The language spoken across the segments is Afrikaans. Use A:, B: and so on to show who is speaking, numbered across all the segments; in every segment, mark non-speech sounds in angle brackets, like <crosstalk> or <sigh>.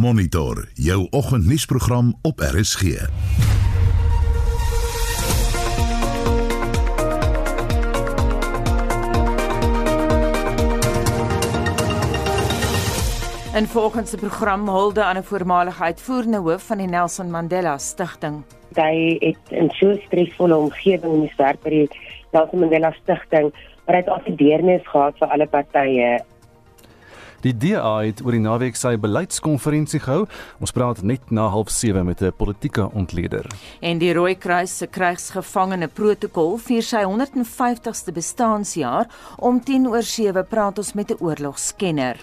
A: Monitor jou oggendnuusprogram op RSG.
B: In volgens se program hulde aan 'n voormalige uitvoerende hoof van die Nelson Mandela Stichting.
C: Hy het in so 'n stresvolle omgewing moes werk by die Nelson Mandela Stichting, maar hy het ook deernis gehad vir alle partye
D: Die DA het oor die naweek sy beleidskonferensie gehou. Ons praat net na 07:30 met 'n politieke ontleder.
B: En die Rooikruis se krygsgevangene protokol vier sy 150ste bestaanjaar. Om 10:07 praat ons met 'n oorlogskenner.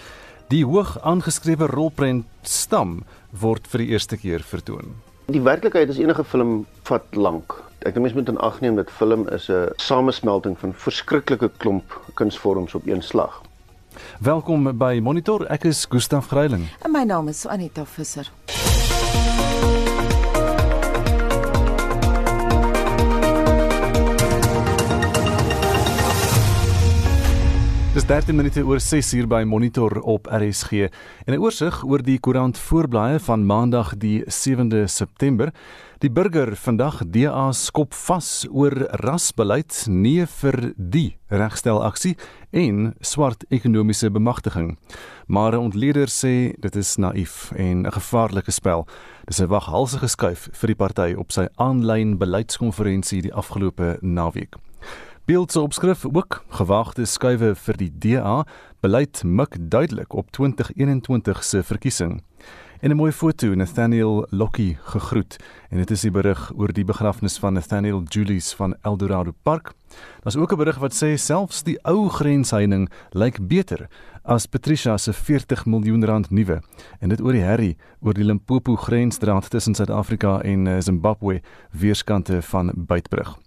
D: Die hoog aangeskrewe rolprent Stam word vir die eerste keer vertoon.
E: Die werklikheid is enige film vat lank. Ek dink mens moet in ag neem dat film is 'n samesmelting van verskriklike klomp kunsvorms op een slag.
D: Welkom by Monitor. Ek is Gustaf Greiling.
B: En my naam is Anita Visser.
D: 13 minute oor 6 uur by Monitor op RSG. En 'n oorsig oor die koerant voorblaaie van Maandag die 7de September. Die burger vandag DA skop vas oor rasbeleid nie vir die regstel aksie en swart ekonomiese bemagtiging. Maar 'n ontleder sê dit is naïef en 'n gevaarlike spel. Dis 'n waghalsige skuif vir die party op sy aanlyn beleidskonferensie die afgelope naweek. Beeldse opskrif ook gewaagde skuwe vir die DA beleid mik duidelik op 2021 se verkiesing. En 'n mooi foto Nathaniel Lockie gegroet en dit is die berig oor die begrafnis van Nathaniel Julies van Eldorado Park. Daar's ook 'n berig wat sê selfs die ou grensheining lyk beter as Patricia se 40 miljoen rand nuwe en dit oor die herrie oor die Limpopo grensdraad tussen Suid-Afrika en eh, Zimbabwe weerskante van Beitbrug.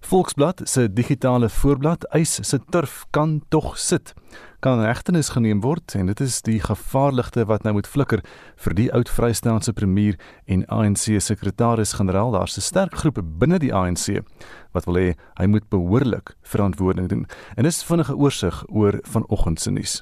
D: Volksblad se digitale voorblad eis se turf kan tog sit. Kan regtenis geneem word en dit is die gevaarligte wat nou moet flikker vir die oud Vrystaatse premier en ANC sekretaris-generaal daar se sterk groepe binne die ANC wat wil hê hy moet behoorlik verantwoording doen. En dis vinnige oorsig oor vanoggend se nuus.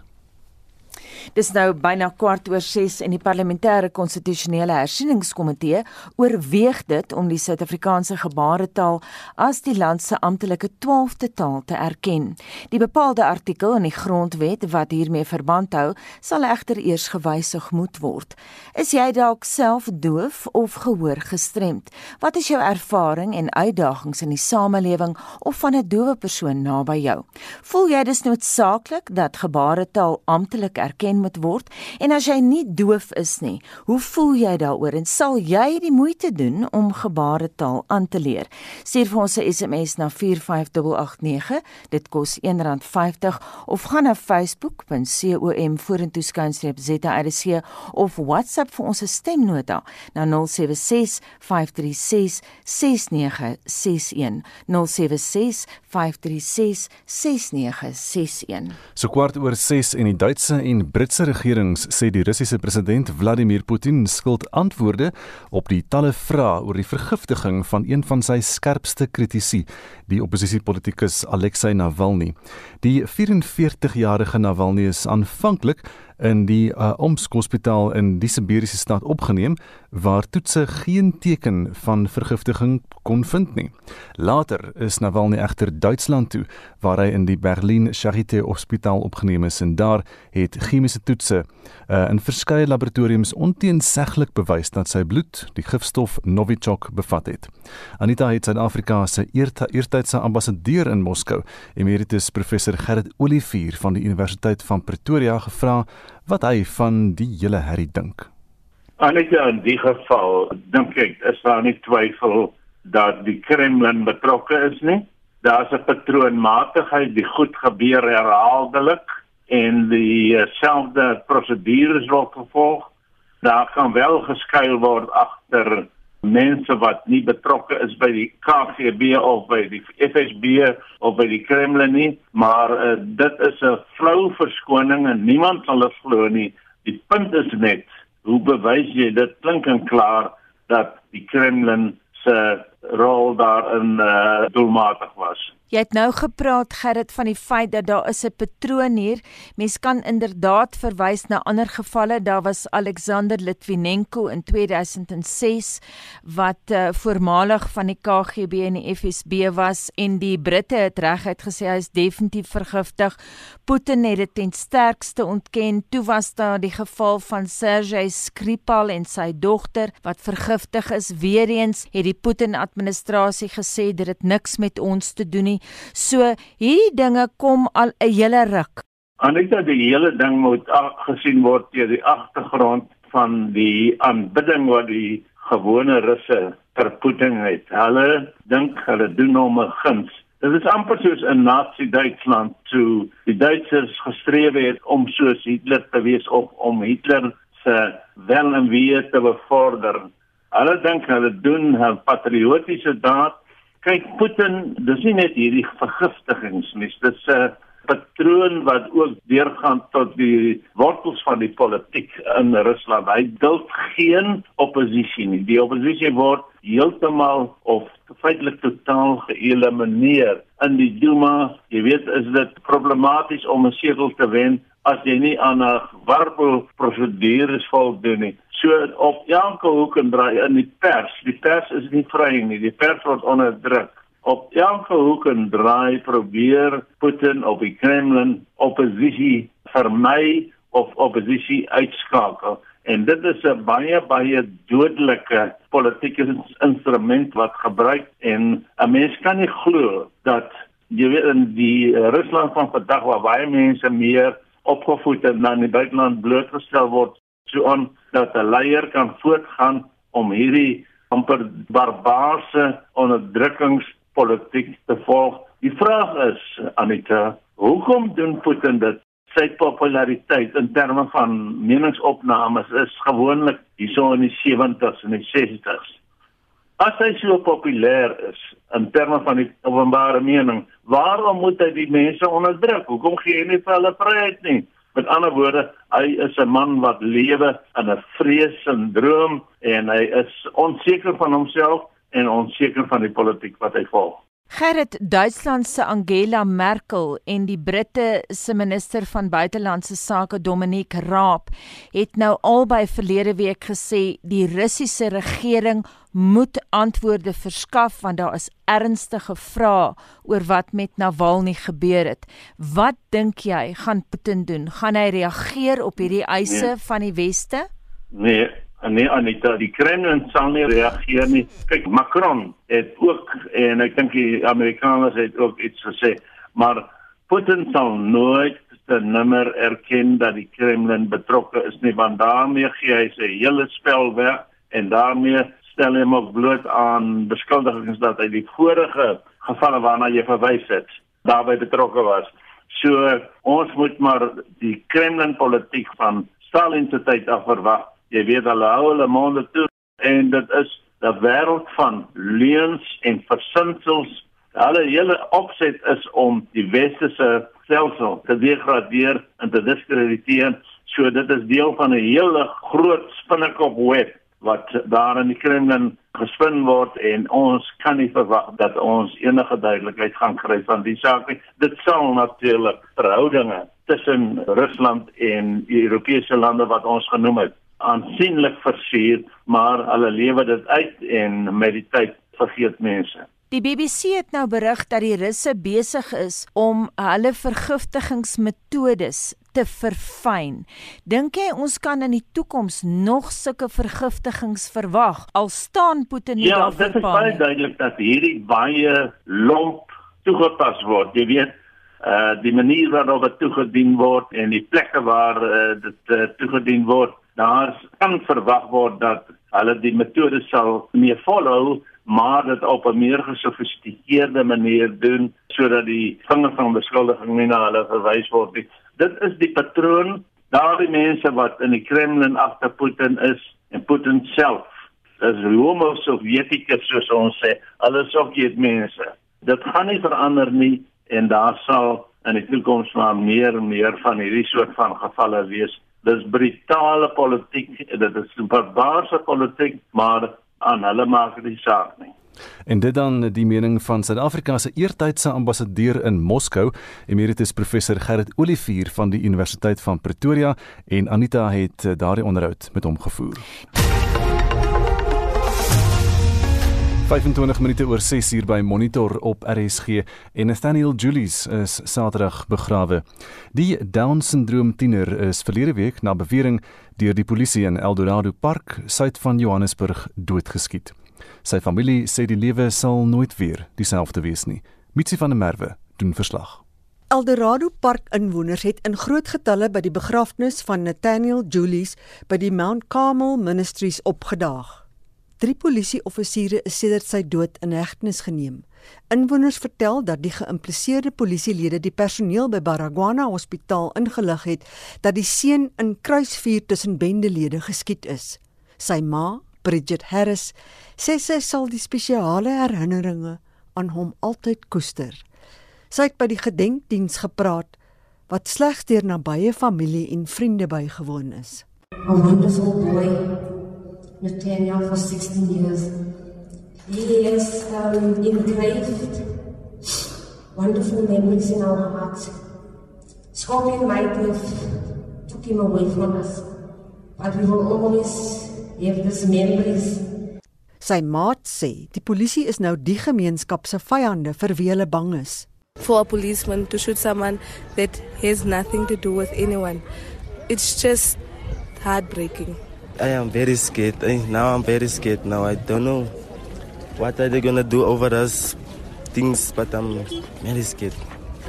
B: Dis nou byna kwart oor 6 en die parlementêre konstitusionele hersieningskomitee oorweeg dit om die Suid-Afrikaanse gebaretaal as die land se amptelike 12de taal te erken. Die bepaalde artikel in die grondwet wat hiermee verband hou, sal egter eers gewysig moet word. Is jy dalk self doof of gehoor gestremd? Wat is jou ervaring en uitdagings in die samelewing of van 'n doewe persoon naby jou? Voel jy dis noodsaaklik dat gebaretaal amptelik erken erken moet word. En as jy nie doof is nie, hoe voel jy daaroor en sal jy die moeite doen om gebaretaal aan te leer? Stuur vir ons 'n SMS na 45889, dit kos R1.50 of gaan na facebook.com vorentoe skynstreep ZRC of WhatsApp vir ons stemnota na 076 536 6961 076 536 6961
D: So kwart oor 6 en die Duitse en Britse regerings sê die Russiese president Vladimir Putin skuld antwoorde op die talle vrae oor die vergiftiging van een van sy skerpste kritici, die oppositiepolitikus Alexei Navalny. Die 44-jarige Navalny is aanvanklik in die uh, Omsk Hospitaal in die Siberiese stad opgeneem waar toetse geen teken van vergiftiging kon vind nie. Later is Navalny egter Duitsland toe waar hy in die Berlin Charité Hospitaal opgeneem is en daar het chemiese toetse uh, in verskeie laboratoriums onteenseglik bewys dat sy bloed die gifstof Novichok bevat het. Anita het Suid-Afrika se eertydse ambassadeur in Moskou, emeritus professor Gerrit Olivier van die Universiteit van Pretoria gevra wat hy van die hele herrie dink.
F: Anita in die geval dink ek is daar nie twyfel dat die Kremlin betrokke is nie. Daar's 'n patroonmatigheid, die goed gebeur herhaaldelik en dieselfde uh, prosedures word gevolg. Daar kan wel geskuil word agter mense wat nie betrokke is by die KGB of by die FSB of by die Kremlin nie, maar uh, dit is 'n flou verskoning en niemand sal dit glo nie. Die punt is net, hoe bewys jy dit klink en klaar dat die Kremlin se rol daarin uh, doelmatig was?
B: Jy het nou gepraat Gerrit van die feit dat daar is 'n patroon hier. Mens kan inderdaad verwys na ander gevalle. Daar was Alexander Litvinenko in 2006 wat uh, voormalig van die KGB en die FSB was en die Britte het reguit gesê hy is definitief vergiftig. Putin het dit ten sterkste ontken. Toe was daar die geval van Sergei Skripal en sy dogter wat vergiftig is. Weereens het die Putin administrasie gesê dit het niks met ons te doen nie. So hierdie dinge kom al 'n hele ruk.
F: Anita, die hele ding moet gesien word deur die agtergrond van die aanbidding wat die gewone russe ter Putin het. Hulle dink hulle doen hom 'n guns. Dit is amper soos in Nazi Duitsland toe die Duitsers gestreef het om soos Hitler te wees of om Hitler se wel en wee te bevorder. Hulle dink hulle doen 'n patriotiese daad. Kyk, Putin, dis nie net hierdie vergiftigings nie, dis 'n patroon wat ook deurgaan tot die wortels van die politiek in Rusland. Hy duld geen oppositie nie. Die oppositie word heeltemal of feitelik totaal geëlimineer in die Duma. Jy weet, is dit problematies om 'n setel te wen as jy nie aan 'n warboel prosedures voldoen nie. So op elke hoek en draai in die pers, die pers is nie vry nie. Die pers word onderdruk. Op elke hoek en draai probeer Putin op die Kremlin oppositie vermy of oppositie uitskakel. En dit is 'n baie baie dodelike politieke instrument wat gebruik en 'n mens kan nie glo dat jy weet in die Rusland van vandag waar baie mense meer opgevoed en dan in die buiteland blootgestel word so aan dat 'n leier kan voortgaan om hierdie amper barbaarse onderdrukkingspolitiek te volg. Die vraag is Anita, hoekom doen Putin dit? Sy populariteit in terme van meningsopnames is gewoonlik hierso in die 70s en die 60s. As hy so populêr is in terme van die openbare mening, waarom moet hy die mense onderdruk? Hoekom gee hy nie vir hulle vryheid nie? Met ander woorde, hy is 'n man wat lewe in 'n vrees en droom en hy is onseker van homself en onseker van die politiek wat hy volg.
B: Gerrit Duitsland se Angela Merkel en die Britte se minister van buitelandse sake Dominic Raab het nou albei verlede week gesê die Russiese regering moet antwoorde verskaf want daar is ernstige vrae oor wat met Navalny gebeur het. Wat dink jy gaan Putin doen? Gaan hy reageer op hierdie eise nee. van die weste?
F: Nee, nee Anita, die Kremlin sal nie reageer nie. Kyk, Macron het ook en ek dink die Amerikaners het ook iets gesê, maar Putin sal nooit te nimmer erken dat die Kremlin betrokke is nie want daarmee gee hy sy hele spel weg en daarmee stel hom ook bloot aan beskuldigings dat hy die vorige gevalle waarna jy verwys het daarbey betrokke was. So ons moet maar die Kremlin politiek van Stalin se tyd af verwag. Jy weet hulle hou hulle monde toe en dit is 'n wêreld van leuns en versinsels. Hulle hele opset is om die westerse stelsel te degradeer en te diskrediteer. So dit is deel van 'n hele groot spinnekop web wat daar in die Kremlin gespin word en ons kan nie verwag dat ons enige duidelikheid gaan kry van die saak nie. Dit sal natuurlik verhoudinge tussen Rusland en Europese lande wat ons genoem het aansienlik versuur, maar hulle lewe dit uit en met die tyd vergeet mense.
B: Die BBC het nou berig dat die Russe besig is om hulle vergiftigingsmetodes te verfyn. Dink jy ons kan in die toekoms nog sulke vergiftigings verwag al staan Putin nie
F: ja, daarvoor? Ja, dit is baie duidelik dat hierdie baie lomp toegepas word. Jy weet, uh die manier waarop dit toegedien word en die plekke waar uh, dit uh, toegedien word, daar kan verwag word dat hulle die metode sal meer volhou maar dit op 'n meer gesofistikeerde manier doen sodat die vinger van beskuldiging nie na hulle verwys word nie. Dit is die patroon daardie mense wat in die Kremlin agter Putin is en Putin self. As Rome Sovjetiese soos ons sê alles Sovjet mense dit gaan nie verander nie en daar sal in die toekoms maar meer en meer van hierdie soort van gevalle wees dis brutale politiek dit is barbaarse politiek maar aan hulle maak dit saak nie
D: En dit dan die mening van Suid-Afrika se eertydse ambassadeur in Moskou, emeritus professor Gerrit Olivier van die Universiteit van Pretoria en Anita het eh, daardie onderhoud met hom gevoer. 25 minute oor 6 uur by Monitor op RSG en Nathaniel Julies is Saterdag begrawe. Die Down-sindroom tiener is verlede week na bewering deur die polisie in Eldorado Park, suid van Johannesburg, doodgeskiet. Sy familie sê die lewe sal nooit weer dieselfde wees nie. Mitsi van der Merwe doen verslag.
G: Eldorado Park inwoners het in groot getalle by die begrafnis van Nathaniel Julies by die Mount Carmel Ministries opgedaag. Drie polisieoffisiere is sedert sy dood in hegtenis geneem. Inwoners vertel dat die geïmpliseerde polisielede die personeel by Baragwana Hospitaal ingelig het dat die seun in kruisvuur tussen bendelede geskiet is. Sy ma, Bridget Harris, sê sy sal die spesiale herinneringe aan hom altyd koester. Sy het by die gedenkdiens gepraat wat slegs deur nabye familie en vriende bygewoon is.
H: A wonderful boy Nathaniel for 16 years. He has um, engraved wonderful memories in our hearts. Scorpion might have took him away from us, but we will always have these memories.
G: Sy maat sê die polisie is nou die gemeenskap se vyande vir wie hulle bang is.
I: For a policeman to shoot someone that has nothing to do with anyone, it's just heartbreaking.
J: I am very scared. Now I'm very scared. Now I don't know what are they gonna do over us things, but I'm very scared.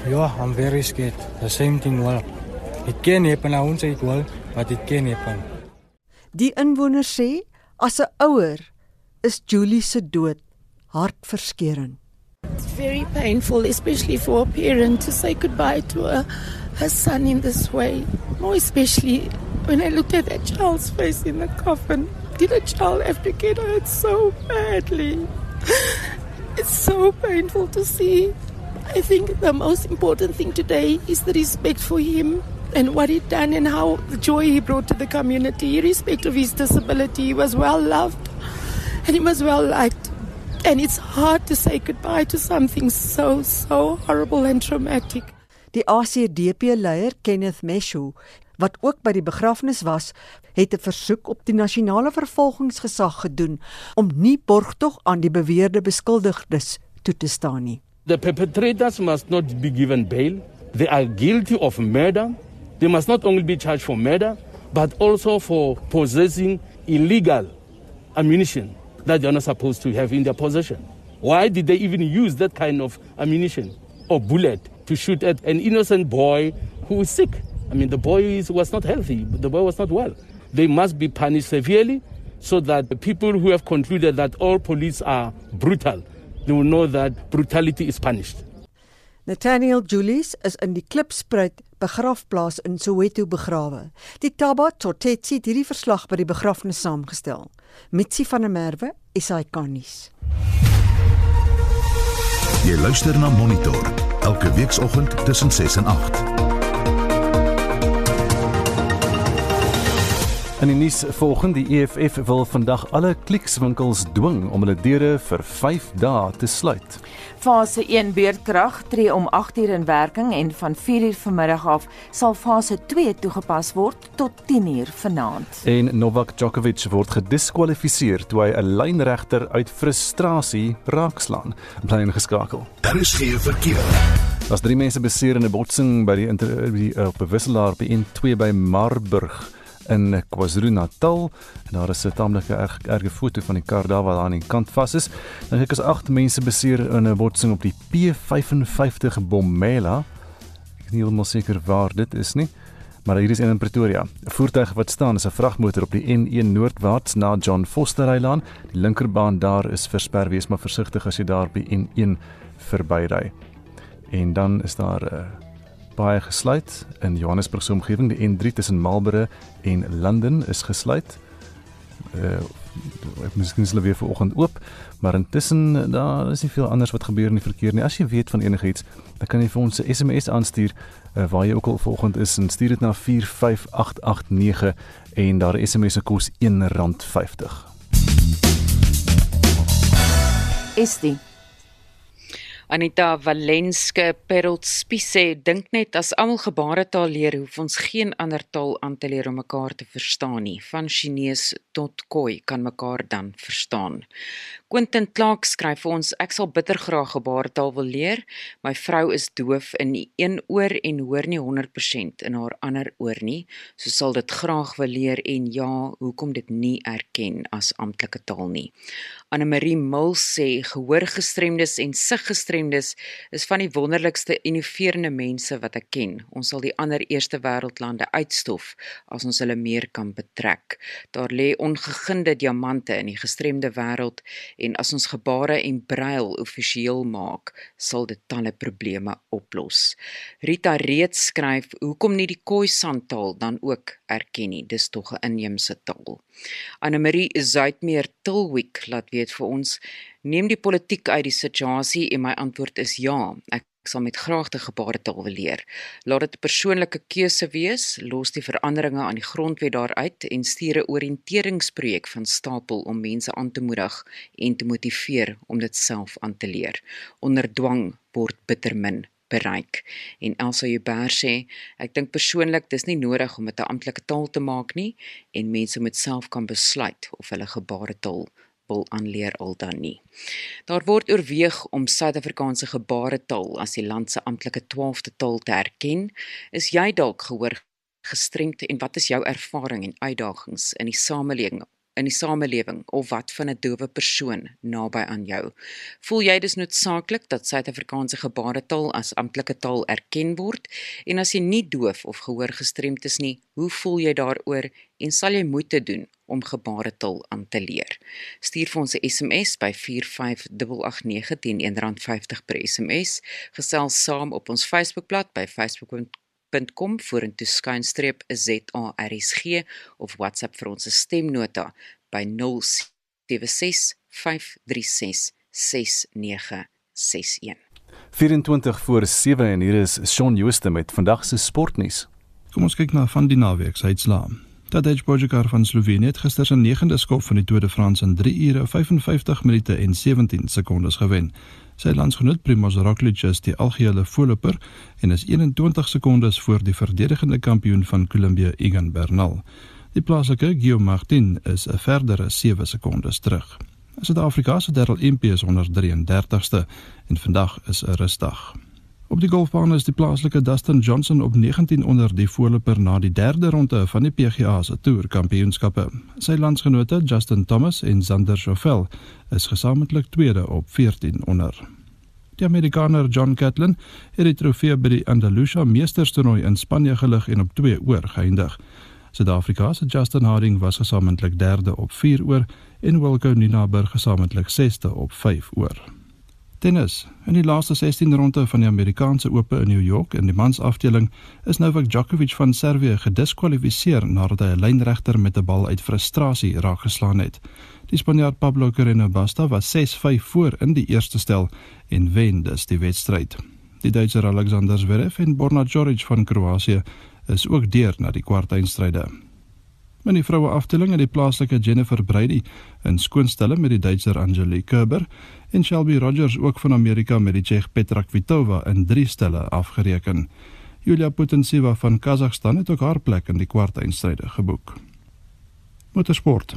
K: Yeah, I'm very scared. The same thing well. It can happen. I won't say it will, but it can happen.
G: Die inwoners sê as 'n ouer is Julie se dood hartverskeurende.
L: It's very painful, especially for a parent to say goodbye to a, her son in this way. More especially when I looked at that child's face in the coffin. Did a child have to get hurt so badly? It's so painful to see. I think the most important thing today is the respect for him and what he'd done and how the joy he brought to the community, irrespective of his disability. He was well loved and he was well liked. And it's hard to say goodbye to something so, so horrible and traumatic.
G: Die ACDP-leier Kenneth Meshu wat ook by die begrafnis was, het 'n versoek op die nasionale vervolgingsgesag gedoen om nie borgtog aan die beweerde beskuldigdes toe te staan nie.
M: The perpetrators must not be given bail. They are guilty of murder. They must not only be charged for murder, but also for possessing illegal ammunition that they are not supposed to have in their possession. Why did they even use that kind of ammunition or bullet to shoot at an innocent boy who is sick? I mean, the boy was not healthy, the boy was not well. They must be punished severely so that the people who have concluded that all police are brutal, they will know that brutality is punished.
G: Nathaniel Julius is in die Klipspruit begrafplaas in Soweto begrawe. Die Taba Tsotetsi het hierdie verslag by die begrafnis saamgestel. Mitsi van der Merwe, SAK-nuus.
A: Jy luister na Monitor elke weekoggend tussen 6 en 8.
D: In die nuus volgende die EFF wil vandag alle kliekswinkels dwing om hulle deure vir 5 dae te sluit.
B: Fase 1 beurtkrag tree om 8uur in werking en van 4uur vanmiddag af sal fase 2 toegepas word tot 10uur vanaand.
D: En Novak Djokovic word gediskwalifiseer toe hy 'n lynregter uit frustrasie raakslaan. Bly ingeskakel.
A: Daar is geen verkeer.
D: Daar's drie mense beseer in 'n botsing by die, inter, die uh, op 'n wisselaar by N2 by Marburg in KwaZulu-Natal en daar is 'n taamlike erg, erge foto van die kar daar wat aan die kant vas is. Dan ek is 8 mense beseer in 'n botsing op die P55 Bomela. Ek is nie heeltemal seker waar dit is nie, maar hier is een in Pretoria. 'n Voertuig wat staan is 'n vragmotor op die N1 noordwaarts na John Foster Eiland. Die linkerbaan daar is versper, wees maar versigtig as jy daar by N1 verbyry. En dan is daar 'n uh, baie gesluit in Johannesburg se omgewing. Die N3 tussen Marlborough en London is gesluit. Uh ek miskien is hulle weer vanoggend oop, maar intussen daar is nie veel anders wat gebeur in die verkeer nie. As jy weet van enigiets, dan kan jy vir ons 'n SMS aanstuur uh, waar jy ook al vanoggend is en stuur dit na 45889 en daar SMS se kos R1.50.
B: Estie
N: Anita Valenske Perotspie sê dink net as almal gebaretaal leer hoef ons geen ander taal aan te leer om mekaar te verstaan nie van Chinees tot Khoi kan mekaar dan verstaan. Quentin Clark skryf vir ons ek sal bitter graag gebaretaal wil leer. My vrou is doof in een oor en hoor nie 100% in haar ander oor nie. So sal dit graag wil leer en ja, hoekom dit nie erken as amptelike taal nie. Anne Marie Mil sê gehoorgestremdes en siggestremdes is van die wonderlikste innoverende mense wat ek ken. Ons sal die ander eerste wêreldlande uitstof as ons hulle meer kan betrek. Daar lê ongeginde diamante in die gestremde wêreld en as ons gebare en brail offisieel maak, sal dit talle probleme oplos. Rita reeds skryf, hoekom nie die Khoisan taal dan ook erken nie? Dis tog 'n inheemse taal. Anne Marie Zuidmeer Tilwick laat weet vir ons, neem die politiek uit die situasie en my antwoord is ja. Ek Ek sal met graagte gebaretaal wil leer. Laat dit 'n persoonlike keuse wees, los die veranderinge aan die grondwet daaruit en stuur 'n oriënteringsprojek van stapel om mense aan te moedig en te motiveer om dit self aan te leer. Onder dwang word bitter min bereik. En Elsa Joubert sê, ek dink persoonlik dis nie nodig om dit 'n amptelike taal te maak nie en mense moet self kan besluit of hulle gebaretaal wil aanleer al dan nie. Daar word oorweeg om Suid-Afrikaanse gebaretaal as die land se amptelike 12de taal te erken. Is jy dalk gehoor gestremd en wat is jou ervaring en uitdagings in die samelewing in die samelewing of wat van 'n dowe persoon naby aan jou. Voel jy dis noodsaaklik dat Suid-Afrikaanse gebaretaal as amptelike taal erken word? En as jy nie doof of gehoorgestremd is nie, hoe voel jy daaroor en sal jy moeite doen om gebaretaal aan te leer? Stuur vir ons 'n SMS by 45889 teen R1.50 per SMS. Gesels saam op ons Facebookblad by facebook.com facebook.com vorentoe skynstreep ZARSG of WhatsApp vir ons stemnota by 076 536 6961.
D: 24 voor 7 en hier is Shaun Jooste met vandag se sportnuus.
O: Kom ons kyk na van die naweek se uitslae. Tadej Pogačar van Slovenië het gister sy 9de skop van die Tour de France in 3 ure 55 minute en 17 sekondes gewen. Sy landsgenoot Primož Roglič is die algehele voorloper en is 21 sekondes voor die verdedigende kampioen van Kolumbie, Egan Bernal. Die plaaslike Guillaume Martin is 'n verdere 7 sekondes terug. Suid-Afrika se Darryl Impey is 133ste en vandag is 'n rusdag. Op die golfbaan is die plaaslike Dustin Johnson op 19 onder die voorloper na die derde ronde van die PGA se Tour Kampioenskappe. Sy landsgenote Justin Thomas en Xander Schauffele is gesamentlik tweede op 14 onder. Die Amerikaner John Catlin het die trofee by die Andalusia Meesterstoernooi in Spanje gelig en op 2 oor geëindig. Suid-Afrika se Justin Harding was gesamentlik derde op 4 oor en Wilco Ninaber gesamentlik sesde op 5 oor. Tennis. In die laaste 16 ronde van die Amerikaanse Ope in New York in die mansafdeling is Novak Djokovic van Servië gediskwalifiseer nadat hy 'n lynregter met 'n bal uit frustrasie raakgeslaan het. Die Spanjaard Pablo Carreño Busta was 6-5 voor in die eerste stel en wen dus die wedstryd. Die Duitser Alexander Zverev en Borna Djoric van Kroasie is ook deur na die kwartfinale. In die vroue afdeling het die plaaslike Jennifer Brady in skoonstelle met die Duitser Angelique Kerber en Shelby Rogers ook van Amerika met die Tsjech Petra Kvitova in drie stelle afgereken. Julia Putintseva van Kazakhstan het ook haar plek in die kwartfinale geboek. Motorsport.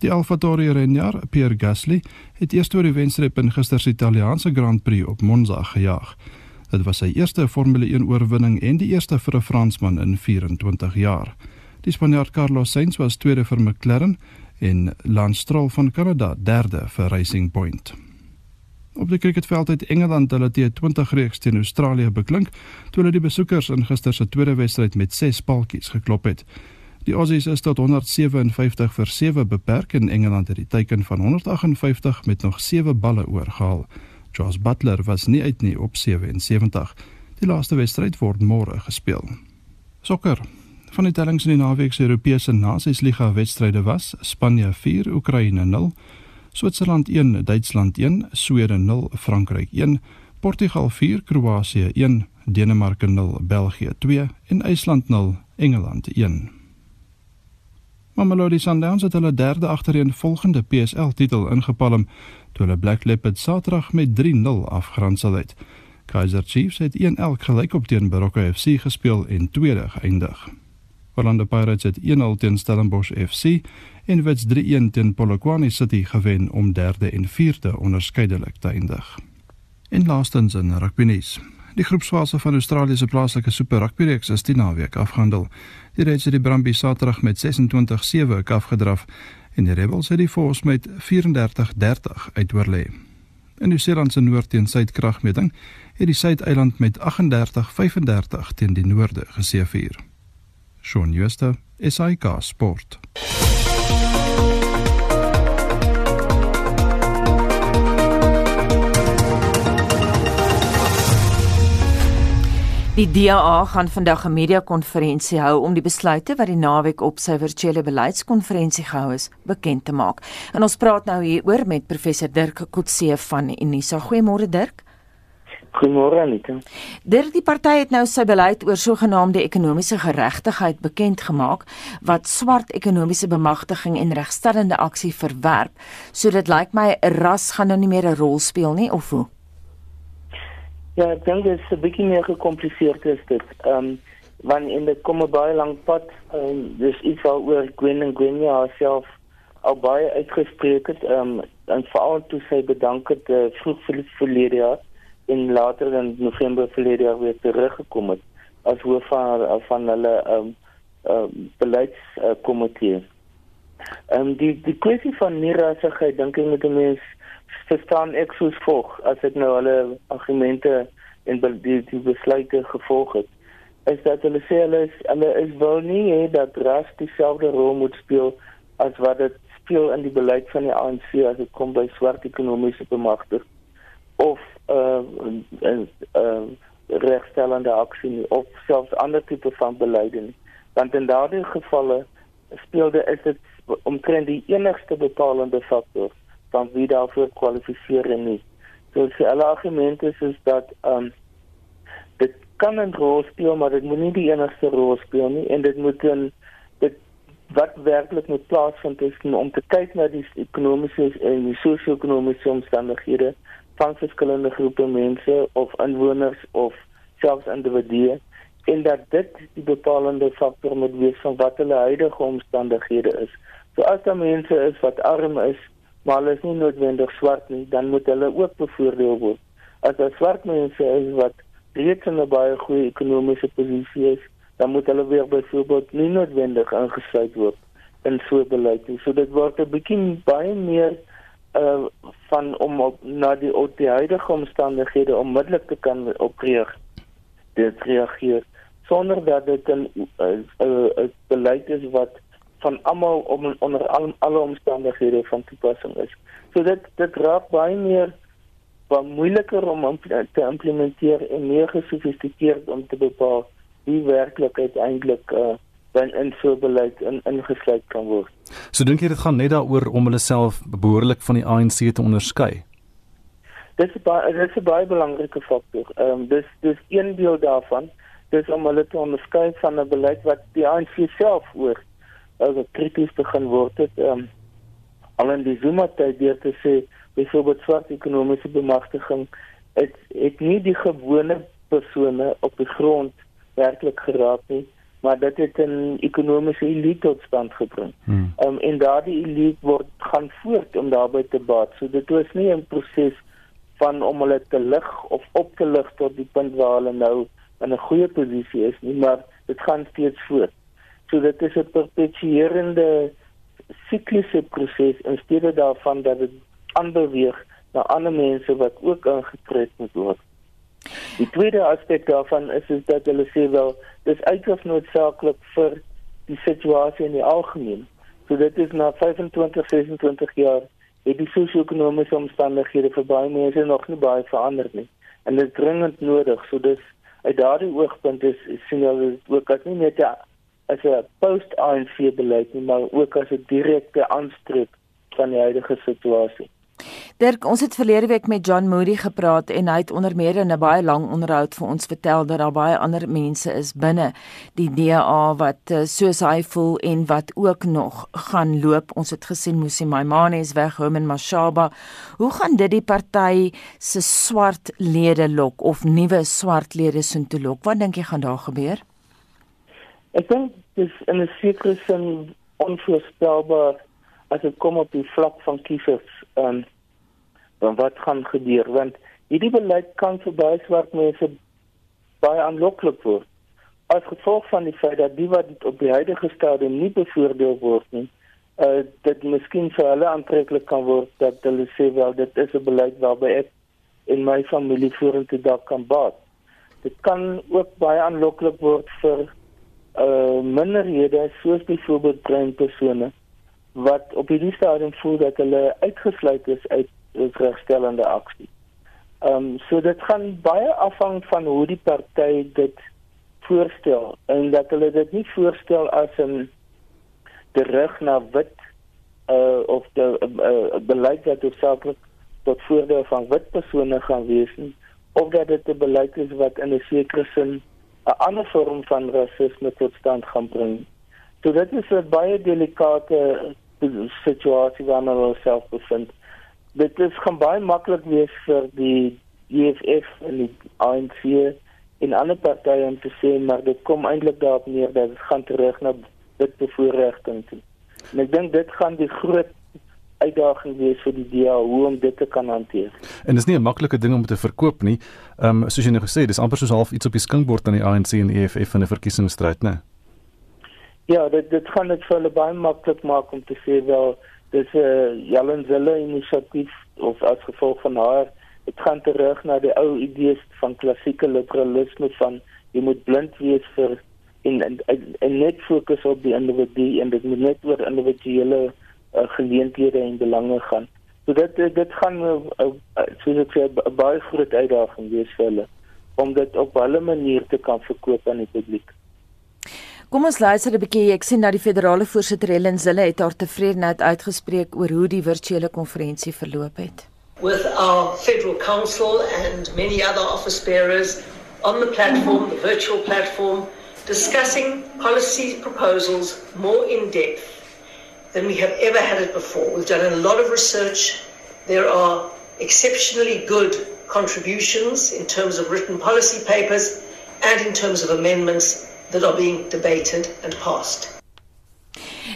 O: Die AlphaTauri renjaer Pierre Gasly het eers oor die wenstrep in gister se Italiaanse Grand Prix op Monza gejaag. Dit was sy eerste Formule 1 oorwinning en die eerste vir 'n Fransman in 24 jaar. Die Spanjaard Carlos Sainz was tweede vir McLaren en Lance Stroll van Kanada derde vir Racing Point. Op die cricketveld het Engeland hulle T20 reeks teen Australië beklink toe hulle die besoekers in gister se tweede wedstryd met 6 paltjies geklop het. Die Aussies is tot 157 vir 7 beperk en Engeland het die teiken van 158 met nog 7 balle oorgehaal. Josh Butler was nie uit nie op 77. Die laaste wedstryd word môre gespeel. Sokker. Van die tellings in die naweek se Europese Nasiesliga wedstryde was: Spanje 4, Oekraïne 0, Switserland 1, Duitsland 1, Swede 0, Frankryk 1, Portugal 4, Kroasie 1, Denemarke 0, België 2 en IJsland 0, Engeland 1. Mamelodi Sundowns het hulle derde agtereenvolgende PSL titel ingepalm toe hulle Black Leopards Saterdag met 3-0 afgeronsel het. Kaizer Chiefs het 1-1 gelyk op teen Baroka FC gespeel en tweede geëindig. Orlando Pirates het 1-0 teen Stellenbosch FC en Wits 3-1 teen Polokwane City gewen om derde en vierde onderskeidelik te eindig. En laastens in rugby nuus. Die groepsfase van Australië se plaaslike Super Rugby reeks is die naweek afgehandel. Die Reds het die Brumbies Saterdag met 26-7 afgedraf en die Rebels het die Force met 34-30 uitoorlê. In Nieu-Seeland se noord teen suidkragmeting het die Suid-eiland met 38-35 teen die noorde geseëvier. Shaun Schuster, SAK Sport.
B: Die DA gaan vandag 'n media-konferensie hou om die besluite wat die naweek op sy virtuele beleidskonferensie gehou is bekend te maak. En ons praat nou hier oor met professor Dirk Kotse van Unisa. Goeiemôre Dirk.
P: Goeiemôre Anita.
B: Dirk, die party het nou sy beleid oor sogenaamde ekonomiese geregtigheid bekend gemaak wat swart ekonomiese bemagtiging en regstellende aksie verwerp. So dit lyk my 'n ras gaan nou nie meer 'n rol speel nie of hoe?
P: Ja, ek dink dit is 'n bietjie meer gekompliseerd as dit. Ehm um, want in die kom baie lank pad, ehm um, dis iets al oor Gwen en Gwen self al baie uitgespreek het ehm um, en veral toe sy bedank het uh, vroeg vir verlede jaar en later in November verlede jaar weer teruggekom het as hoof van van hulle um, ehm um, beleidskomitee. Ehm um, die die kwessie van nierassigheid dink ek met 'n mens verstaan ek soos volg as ek nou hulle argumente en die, die besluite gevolg het is dat hulle sê hulle is hulle is wel nie hê dat ras dieselfde rol moet speel as wat dit speel in die beleid van die ANC as dit kom by swart ekonomiese bemagtiging of uh, uh, uh regstellende aksie of selfs ander tipe van beleide want in daardie gevalle speelde is dit omtrent die enigste bepalende faktor van wie daarvoor kwalifiseer en nie. So die alle argumente is, is dat ehm um, dit kan 'n rol speel, maar dit moet nie die enigste rol speel nie en dit moet dan dit wat werklik moet plaasvind is om te kyk na die ekonomiese en die sosio-ekonomiese omstandighede van verskillende groepe mense of inwoners of selfs individue en dat dit die bepalende faktor moet wees van wat hulle huidige omstandighede is. So as daar mense is wat arm is, maar hulle is nie noodwendig swart nie, dan moet hulle ook bevoordeel word. As daar swart mense is wat reeds in 'n baie goeie ekonomiese posisie is, dan moet hulle weer byvoorbeeld nie noodwendig ingesluit word in so 'n beleid nie. So dit word 'n bietjie baie meer uh van om op, na die op die huidige omstandighede onmiddellik te kan opreageer. Dit reageer sonder dat dit 'n 'n beleid is wat van almal om onder al, alle omstandighede van toepassing is. So dit dit raak baie meer baie moeiliker om te implementeer en meer gesofistikeerd om te bepaal wie werklik uiteindelik uh dan in so beleid in ingesluit kan word.
D: So dink jy dit gaan net daaroor om hulle self behoorlik van die ANC te onderskei?
P: Dis baie dis 'n baie belangrike faktor. Ehm um, dis dis een deel daarvan. Dis om hulle te onderskei van 'n beleid wat die ANC self oor as krities begin word het um, al in die Zuma tyd deur te sê byvoorbeeld swart ekonomiese bemagtiging het het nie die gewone persone op die grond werklik geraak nie maar dit het 'n ekonomiese elite tot stand gebring. Hmm. Um, en daardie elite word gaan voort om daarbey te baat. So dit was nie 'n proses van om hulle te lig of op te lig tot die punt waar hulle nou in 'n goeie posisie is nie, maar dit gaan steeds voort. So dit is 'n perpetuerende sikliese proses in steede daarvan dat dit aanbeweeg na ander mense wat ook aangetrek moet word. Die tweede aspek daarvan is is dat hulle sê wel dis uiters noodsaaklik vir die situasie in die algemeen. So dit is na 25 26 jaar het die sosio-ekonomiese omstandighede vir baie mense nog nie baie verander nie. En dit is dringend nodig. So dis uit daardie oogpunt is sien hulle ook as nie net as 'n post-ANC beleid nie, maar ook as 'n direkte aanspreek van die huidige situasie.
B: Dirk, ons het verlede week met John Moody gepraat en hy het onder meer in 'n baie lang onderhoud vir ons vertel dat daar baie ander mense is binne die DA wat eh, soos hy voel en wat ook nog gaan loop. Ons het gesien Musi Maimane is weg, Herman Mashaba. Hoe gaan dit die party se swart lede lok of nuwe swart lede soontoe lok? Wat dink jy gaan daar gebeur?
P: Ek dink dis in 'n sekere sin onvoorspelbaar as dit kom op die vlak van kiesers. Um, wat gaan gebeur want hierdie beleid kan vir baie swart mense baie aanloklik word. As gevolg van die feit dat die wat op die huidige stadium nie bevoordeel word nie uh dit miskien vir hulle aantreklik kan word dat hulle sê wel dit is 'n beleid waarby ek en my familie vorentoe dalk kan baat. Dit kan ook baie aanloklik word vir uh minderhede soos byvoorbeeld bruin persone wat op hierdie stadium voel dat hulle uitgesluit is uit regstellende aksie. Ehm um, so dit gaan baie afhang van hoe die party dit voorstel en dat hulle dit nie voorstel as 'n terug na wit uh of die uh, beleid wat hoofsaaklik tot voordeel van wit persone gaan wees nie of dat dit 'n beleid is wat in 'n sekere sin 'n ander vorm van rasisme tot stand gaan bring. So dit is 'n baie delikate situasie waarna ons self bevind dit is gaan baie maklik wees vir die EFF en die ANC en ander partye om te sê maar dit kom eintlik daarop neer dat dit gaan terug na dit bevoordiging toe. En ek dink dit gaan die groot uitdaging wees vir die DA hoe om dit te kan hanteer.
D: En dis nie 'n maklike ding om te verkoop nie. Ehm um, soos jy nou gesê, dis amper soos half iets op die skinkbord aan die ANC en EFF in 'n verkiesingsstryd, né?
P: Ja, dit dit gaan dit vir hulle baie maklik maak om te sê wel dis 'n uh, Jalen Zille inisiatief of as gevolg van haar dit gaan terug na die ou idees van klassieke liberalisme van jy moet blind wees vir en en, en net fokus op die individu en dit moet net oor individuele uh, geleenthede en belange gaan. So dit dit gaan uh, uh, soos ek sê 'n baie groot uitdaging wees vir hulle om dit op hulle manier te kan verkoop aan die publiek.
B: Kom ons luister 'n bietjie. Ek sien dat die federale voorsitter Helen Zille het haar tevredenheid uitgespreek oor hoe die virtuele konferensie verloop het.
Q: With our federal council and many other office bearers on the platform, the virtual platform, discussing policy proposals more in depth than we have ever had it before. We've done a lot of research. There are exceptionally good contributions in terms of written policy papers and in terms of amendments that are being debated and passed.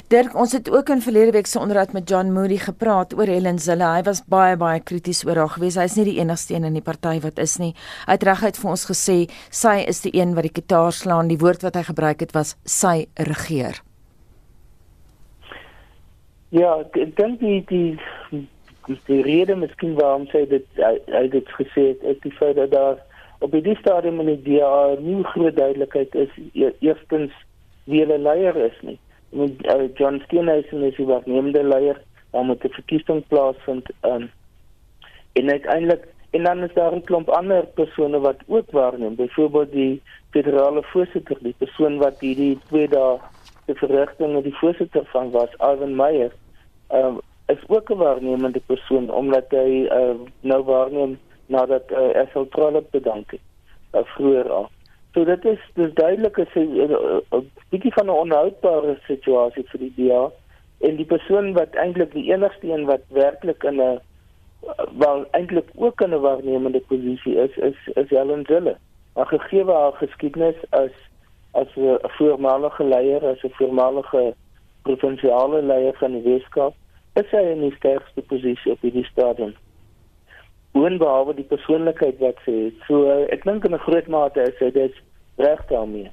B: Dirk, ons het ook in verlede week se onderhoud met John Moody gepraat oor Helen Zille. Hy was baie baie krities oor haar gewees. Hy's nie die enigste een in die party wat is nie. Hy het reguit vir ons gesê sy is die een wat die kitaar slaan. Die woord wat hy gebruik het was sy regeer.
P: Ja, ek dink die die die rede miskien waarom sy dit hy, hy dit gesê het, is die feit dat daar op die stadium in die DA nie groot duidelikheid is e eerstens wie hulle leier is nie. Met uh, John Steenhuisen is die waarnemende leier, moet 'n verkiesing plaasvind um, en uiteindelik en dan is daar 'n klomp ander persone wat ook waarneem, byvoorbeeld die federale voorsitter, die persoon wat hierdie twee dae die verrigtinge die voorsitter van was, Alvin Meyer. Um, is ook 'n waarnemende persoon omdat hy uh, nou waarneem nadat uh, eh, SL Trollop bedank het uh, vroeër al. So dit is dis duidelik 'n uh, uh, bietjie van 'n onhoudbare situasie vir die DA en die persoon wat eintlik die enigste een wat werklik in 'n wel eintlik ook in 'n waarnemende posisie is is is Helen Zille. Maar gegee haar geskiedenis as as 'n voormalige leier, as 'n voormalige provinsiale leier van die Weskaap, is sy in die sterkste posisie op hierdie stadium boonbehalwe die persoonlikheid wat sy het. So ek dink in 'n groot mate is sy dit reg daarmee.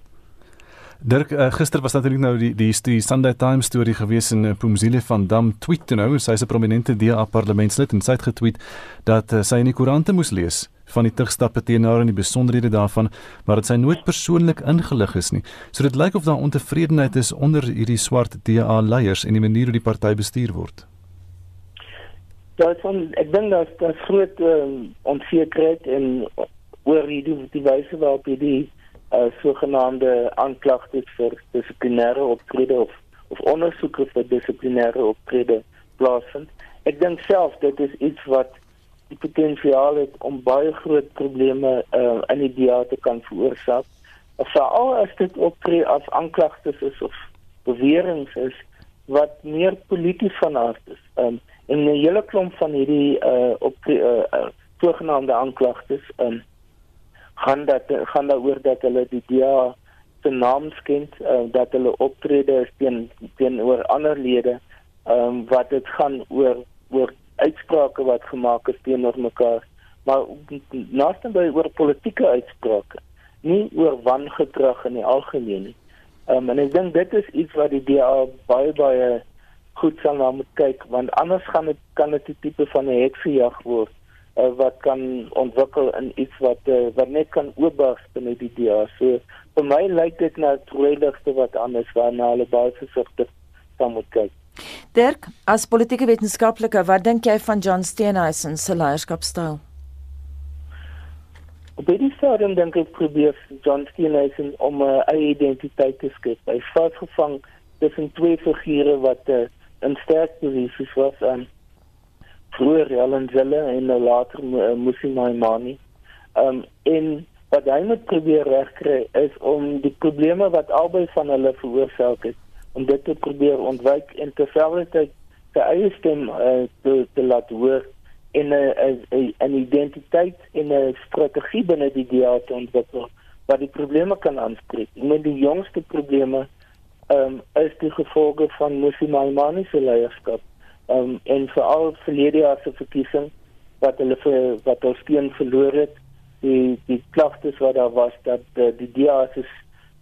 D: Dirk uh, gister was natuurlik nou die die die Sunday Times storie gewees in uh, Pumzile van Dam tweet nou sy is 'n prominente DA parlementslid en sy het getweet dat uh, sy in die koerante moes lees van die terugstappe teenoor en die besonderhede daarvan maar dit sy nooit persoonlik ingelig is nie. So dit lyk of daar ontevredenheid is onder hierdie swart DA leiers en die manier hoe die party bestuur word.
P: Ja, van ek dink dat daar groot um, onsekerheid en oor die die wyse waarop die uh, sogenaamde aanklagtes vir dissiplinêre optrede of of ondersoeke vir dissiplinêre optrede plaasvind. Ek dink self dit is iets wat die potensiaal het om baie groot probleme uh, in die DA te kan veroorsaak. Veral as dit optree as aanklagtes is of beweringe is wat meer polities van aard is. Um, en 'n hele klomp van hierdie uh op die uh, uh sogenaamde aanklagtes um gaan dat gaan daaroor dat hulle die DA se naam skend, uh, dat hulle optrede teen teenoor ander lede, um wat dit gaan oor oor uitsprake wat gemaak is teenoor mekaar, maar naastebei oor politieke uitsprake, nie oor wangedrag in die algemeen nie. Um, en ek dink dit is iets wat die DA baie baie goed sal na moet kyk want anders gaan dit kan dit 'n tipe van 'n heksejag word uh, wat kan ontwikkel in iets wat uh, wat net kan oopbars binne die DA. So vir my lyk dit na tweeligste wat anders waarna hulle baie versigtig sal moet kyk.
B: Dirk, as politieke wetenskaplike, wat dink jy van John Steenhuisen se leierskapstyl?
P: Op die stadium dink ek probeer John Steenhuisen om 'n uh, eie identiteit te skep. Hy is vasgevang tussen twee figure wat uh, in sterk posisies was aan um, vroeër Helen Zille en nou later uh, Musi Maimani. Ehm um, en wat hy moet probeer regkry is om die probleme wat albei van hulle veroorsaak het om dit te probeer ontwyk en terselfdertyd sy eie stem uh, te, te laat hoor en 'n 'n identiteit en 'n strategie binne die DA te ontwikkel wat die probleme kan aanspreek. Ek meen die jongste probleme ehm um, is die gevolge van Musimani se leierskap. Ehm um, en veral verlede jaar se verkiesing wat hulle vir wat hulle steen verloor het, die die klagtes wat daar was dat uh, die DA se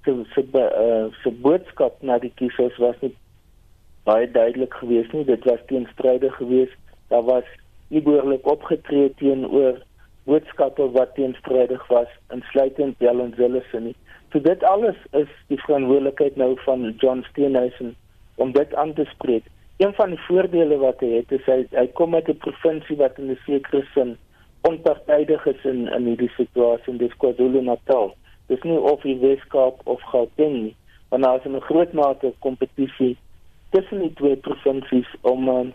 P: se se uh, se boodskap na die kiesers was nie baie duidelik geweest nie. Dit was teenstrydig geweest. Daar was nie behoorlik opgetree teenoor boodskappe wat teenstrydig was insluitend Jellen Zillessen nie. So dit alles is die verantwoordelikheid nou van John Steenhuisen om dit aan te spreek. Een van die voordele wat hy het is hy hy kom uit 'n provinsie wat in 'n sekere sin onpartydig is in in hierdie situasie in die KwaZulu-Natal. Dis nie of die Weskaap of Gauteng nie, want daar is 'n groot mate kompetisie tussen die twee provinsies om um,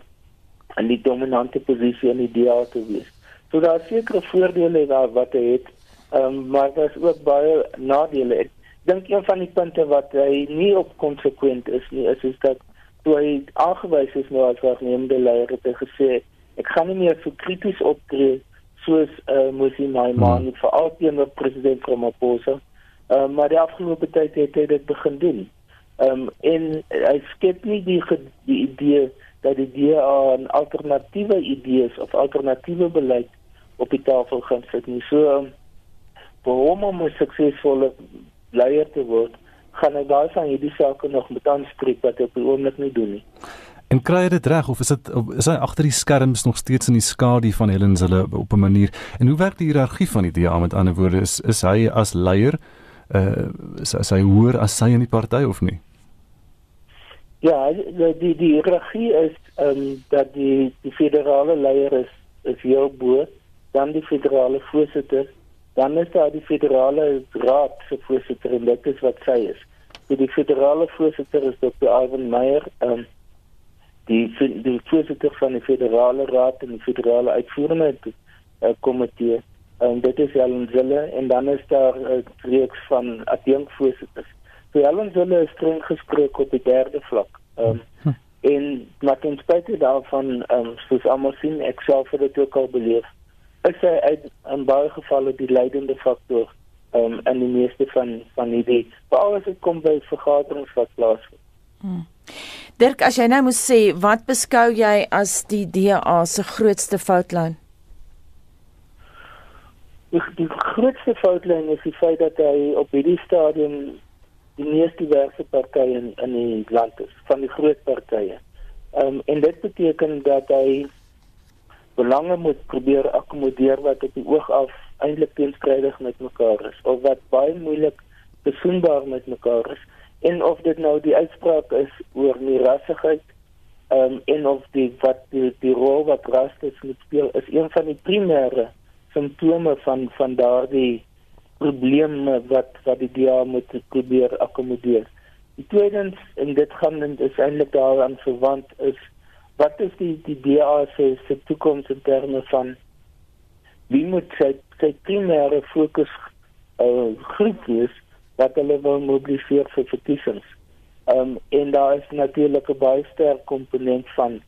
P: in die dominante posisie in die DA te wees. So daar is sekere voordele daar wat hy het, um, maar daar is ook baie nadele. Ek dink een van die punte wat hy nie op konsekwent is nie, is is dat toe hy aangewys is nou as waarnemende leier het hy gesê ek gaan nie meer so krities optree soos uh, Musi Maimane hmm. vir alteenoor president Ramaphosa. Uh, maar die afgelope tyd het hy dit begin doen. Ehm um, en hy skep nie die die idee dat die DA 'n alternatiewe idees of alternatiewe beleid op die tafel gaan sit nie. So um, om om 'n suksesvolle leier te word, gaan hy daai van hierdie sake nog moet aanspreek wat hy op die oomblik nie doen nie.
D: En kry hy dit reg of is dit is hy agter die skerms nog steeds in die skadu van Helen se op 'n manier? En hoe werk die hiërargie van die DA met ander woorde is is hy as leier uh is, is hy hoor as sy in die party of nie?
P: Ja, die die regie is ehm um, dat die die federale leier is is heel bo, dan die federale voorsitter, dan is daar die federale raad se voorsitter en dit is wat sy is. So die federale voorsitter is Dr. Ivan Meyer, ehm um, die die voorsitter van die federale raad en die federale uitvoerende uh, komitee en dit is Helen Zille en dan is daar 'n uh, reeks van adjunkvoorsitters. So Helen Zille is streng gespreek op die derde vlak. Ehm um, hm. en maar ten spyte daarvan ehm um, soos almal sien ek self het dit ook al beleef. Is hy uit in baie gevalle die leidende faktor um, in die meeste van van hierdie veral as dit kom by vergaderings wat plaasvind.
B: Hm. Dirk, as jy nou moet sê, wat beskou jy as die DA se grootste foutlyn?
P: Die, die grootste foutlyn is die feit dat hy op hierdie stadium die mees diverse partye in in die land is van die groot partye. Ehm um, en dit beteken dat hy belange moet probeer akkommodeer wat op die oog af eintlik teenstrydig met mekaar is of wat baie moeilik besoenbaar met mekaar is en of dit nou die uitspraak is oor die rassigheid um, en of die wat die, die rol wat ras moet speel is een van die primêre simptome van van daardie probleme wat wat die DA moet probeer akkommodeer. Die tweedens en dit gaan dan is eintlik daaraan verwant is wat is die die DA se se toekoms in terme van wie moet sy sy primêre fokus uh groep is wat hulle wil mobiliseer vir verkiesings. Um en daar is natuurlik 'n baie sterk komponent van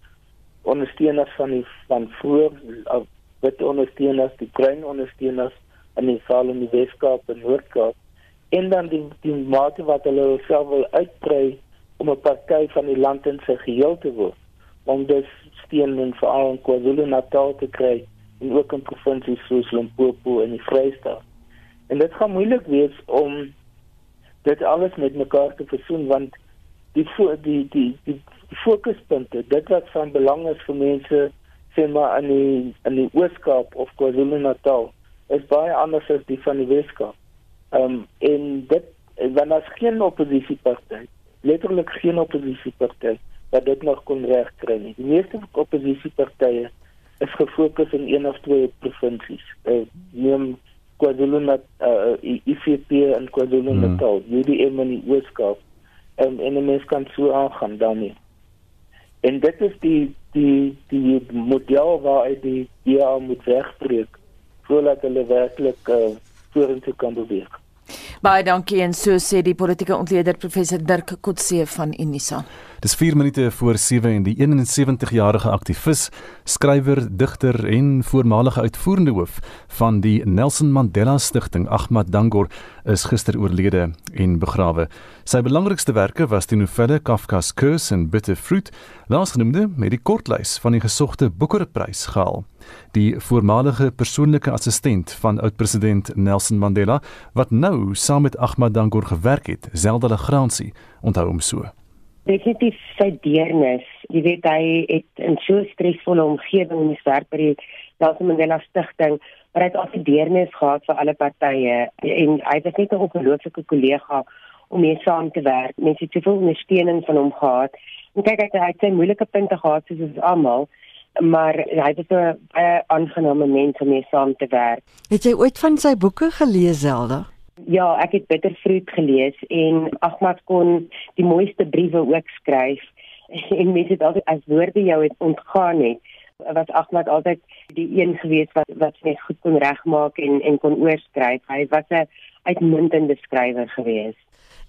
P: ondersteuners van die van vroeër uh, wit ondersteuners, die klein ondersteuners in die Vaal in die Weskaap en Noord-Kaap en dan die die mate wat hulle self wil uitbrei om 'n party van die land in sy geheel te word om dus steun in veral in KwaZulu-Natal te kry en ook in provinsies soos Limpopo en die Vrystaat. En dit gaan moeilik wees om dit alles met mekaar te versoen want die die die die, die fokuspunte, dit wat van belang is vir mense sê maar in die in die Ooskaap of KwaZulu-Natal is baie anders as die van die Weskaap. Ehm um, en dit wanneer as geen oppositieparty, letterlik geen oppositieparty wat dit nog kon regkry nie. Die meeste oppositiepartye is gefokus in een of twee provinsies. Uh, neem KwaZulu-Natal, uh, IFP en KwaZulu-Natal, hmm. UDM in die Ooskaap. Um, en en mens kan so aangaan daarmee. En dit is die die die model waar die DA moet wegbreek voordat hulle werklik uh, vorentoe kan beweeg.
B: Baie dankie en so sê die politieke ontleder professor Dirk Kotse van Unisa.
D: Dis 4 minute voor 7 en die 71-jarige aktivis, skrywer, digter en voormalige uitvoerende hoof van die Nelson Mandela Stichting, Ahmad Dangor, is gister oorlede en begrawe. Sy belangrikste werke was die novelle Kafka's Curse en Bitter Fruit, laasgenoemde met die kortlys van die gesogte Booker-prys gehaal. Die voormalige persoonlike assistent van oud-president Nelson Mandela, wat nou saam met Ahmad Dangor gewerk het, Zelda Legrandsie, onthou hom so
C: definitief sy deernis. Jy weet hy het in so 'n stresvolle omgewing moes werk by die Nelson Mandela Stichting, maar hy het al die deernis gehad vir alle partye en hy was net 'n ongelooflike kollega om mee saam te werk. Mense het soveel ondersteuning van hom gehad. En kyk hy het sy moeilike punte gehad soos almal maar hy was 'n baie aangename mens om mee saam te werk.
G: Het jy ooit van sy boeke gelees, Zelda?
C: Ja, ek het Bittervruit gelees en Ahmad kon die mooiste briewe ook skryf. <laughs> En mense het altyd as woorde jou het ontgaan het, was Ahmad altyd die een gewees wat wat net goed kon regmaak en en kon oorskryf. Hy was 'n uitmuntende skrywer gewees.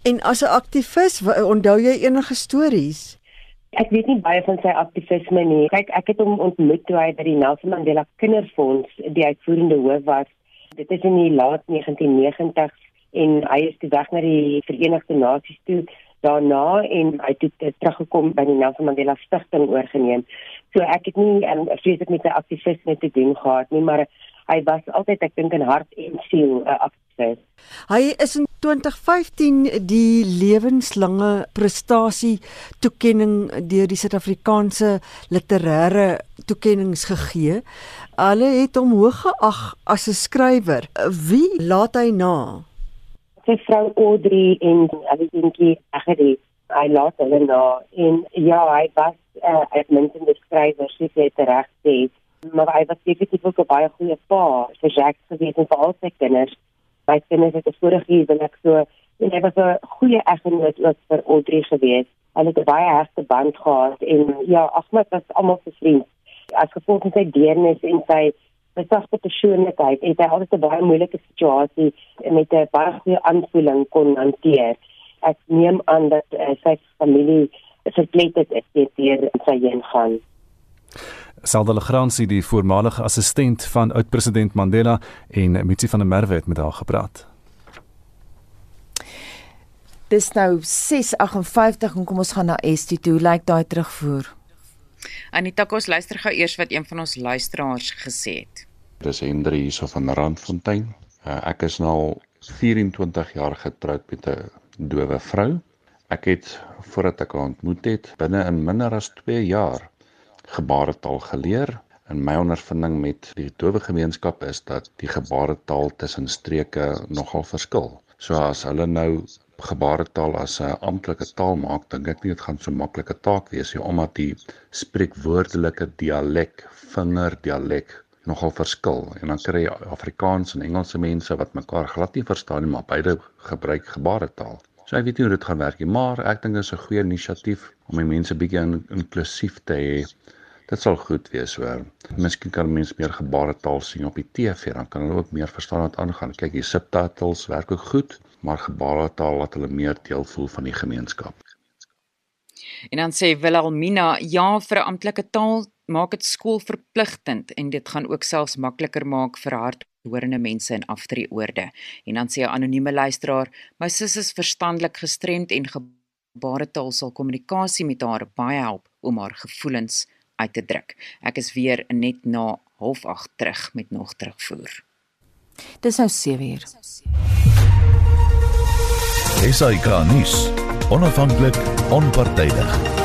G: En as 'n aktivis, onthou jy enige stories?
C: Ek weet nie baie van sy aktivisme nie. Kyk, ek het hom ontmoet toe hy by die Nelson Mandela Kinderfonds die uitvoerende hoof was dit is in die laat 1990s en hy is toe weg na die Verenigde Nasies toe daarna en hy het teruggekom by die Nelson Mandela Stichting oorgeneem. So ek het nie en um, vreeslik met sy aktivisme te doen gehad nie, maar hy was altyd ek dink in hart en siel 'n uh, aktivis.
G: Hy is in 2015 die lewenslange prestasie toekenning deur die Suid-Afrikaanse literêre toekennings gegee. Hulle het hom hoog geag as 'n skrywer. Wie laat hy na?
C: Sy vrou Audrey en hulle dinkie agter hy laat hulle na en ja, hy was 'n uh, uitmuntende skrywer, sy het reg sê, maar hy was definitief ook 'n baie goeie pa vir Jacques gewees en vir al sy kinders. My kinders het 'n vorige huwelik so en hy was 'n goeie eggenoot ook vir Audrey gewees. Hulle het 'n baie hegte band gehad en ja, Ahmed was almal se vriend as gevolg van sy deernis en sy besagte persoonlikheid het hy altyd 'n baie moeilike situasie met 'n baie goeie aanvoeling kon hanteer. Ek neem aan dat uh, sy familie verpleet het het deur sy heen gaan.
D: Salda Legrandsie, die voormalige assistent van oud-president Mandela en Mitsi van der Merwe het met haar gepraat.
B: Dis nou 6:58 en kom ons gaan na Estie toe. Lyk like daai terugvoer.
N: Anita, kom ons luister gou eers wat een van ons luisteraars gesê het.
R: Dis Hendrie hierso van Randfontein. Uh, ek is nou 24 jaar getroud met 'n dowe vrou. Ek het voordat ek haar ontmoet het, binne in minder as 2 jaar gebaretaal geleer. En my ondervinding met die dowe gemeenskap is dat die gebaretaal tussen streke nogal verskil. So as hulle nou gebaretaal as 'n amptelike taal maak, dink ek nie dit gaan so maklike taak wees nie omdat die spreekwoordelike dialek, vingerdialek nogal verskil en dan kry jy Afrikaans en Engelse mense wat mekaar glad nie verstaan nie, maar beide gebruik gebaretaal. So ek weet nie hoe dit gaan werk nie, maar ek dink dit is 'n goeie inisiatief om die mense bietjie in, inklusief te hê Dit sal goed wees hoor. Miskien kan mense meer gebaretaal sien op die TV, dan kan hulle ook meer verstaan wat aangaan. Kyk, die subtitles werk ook goed, maar gebaretaal laat hulle meer deel voel van die gemeenskap.
N: En dan sê Wilhelmina, ja vir 'n amptelike taal maak dit skoolverpligtend en dit gaan ook selfs makliker maak vir hardhorende mense in aftreeoorde. En dan sê 'n anonieme luisteraar, my sis is verstandelik gestremd en gebaretaal sal kommunikasie met haar baie help om haar gevoelens uit te druk. Ek is weer net na 08:30 terug met nog terugvoer.
B: Dis nou 7 uur.
A: SAK nuus. Onafhanklik, onpartydig.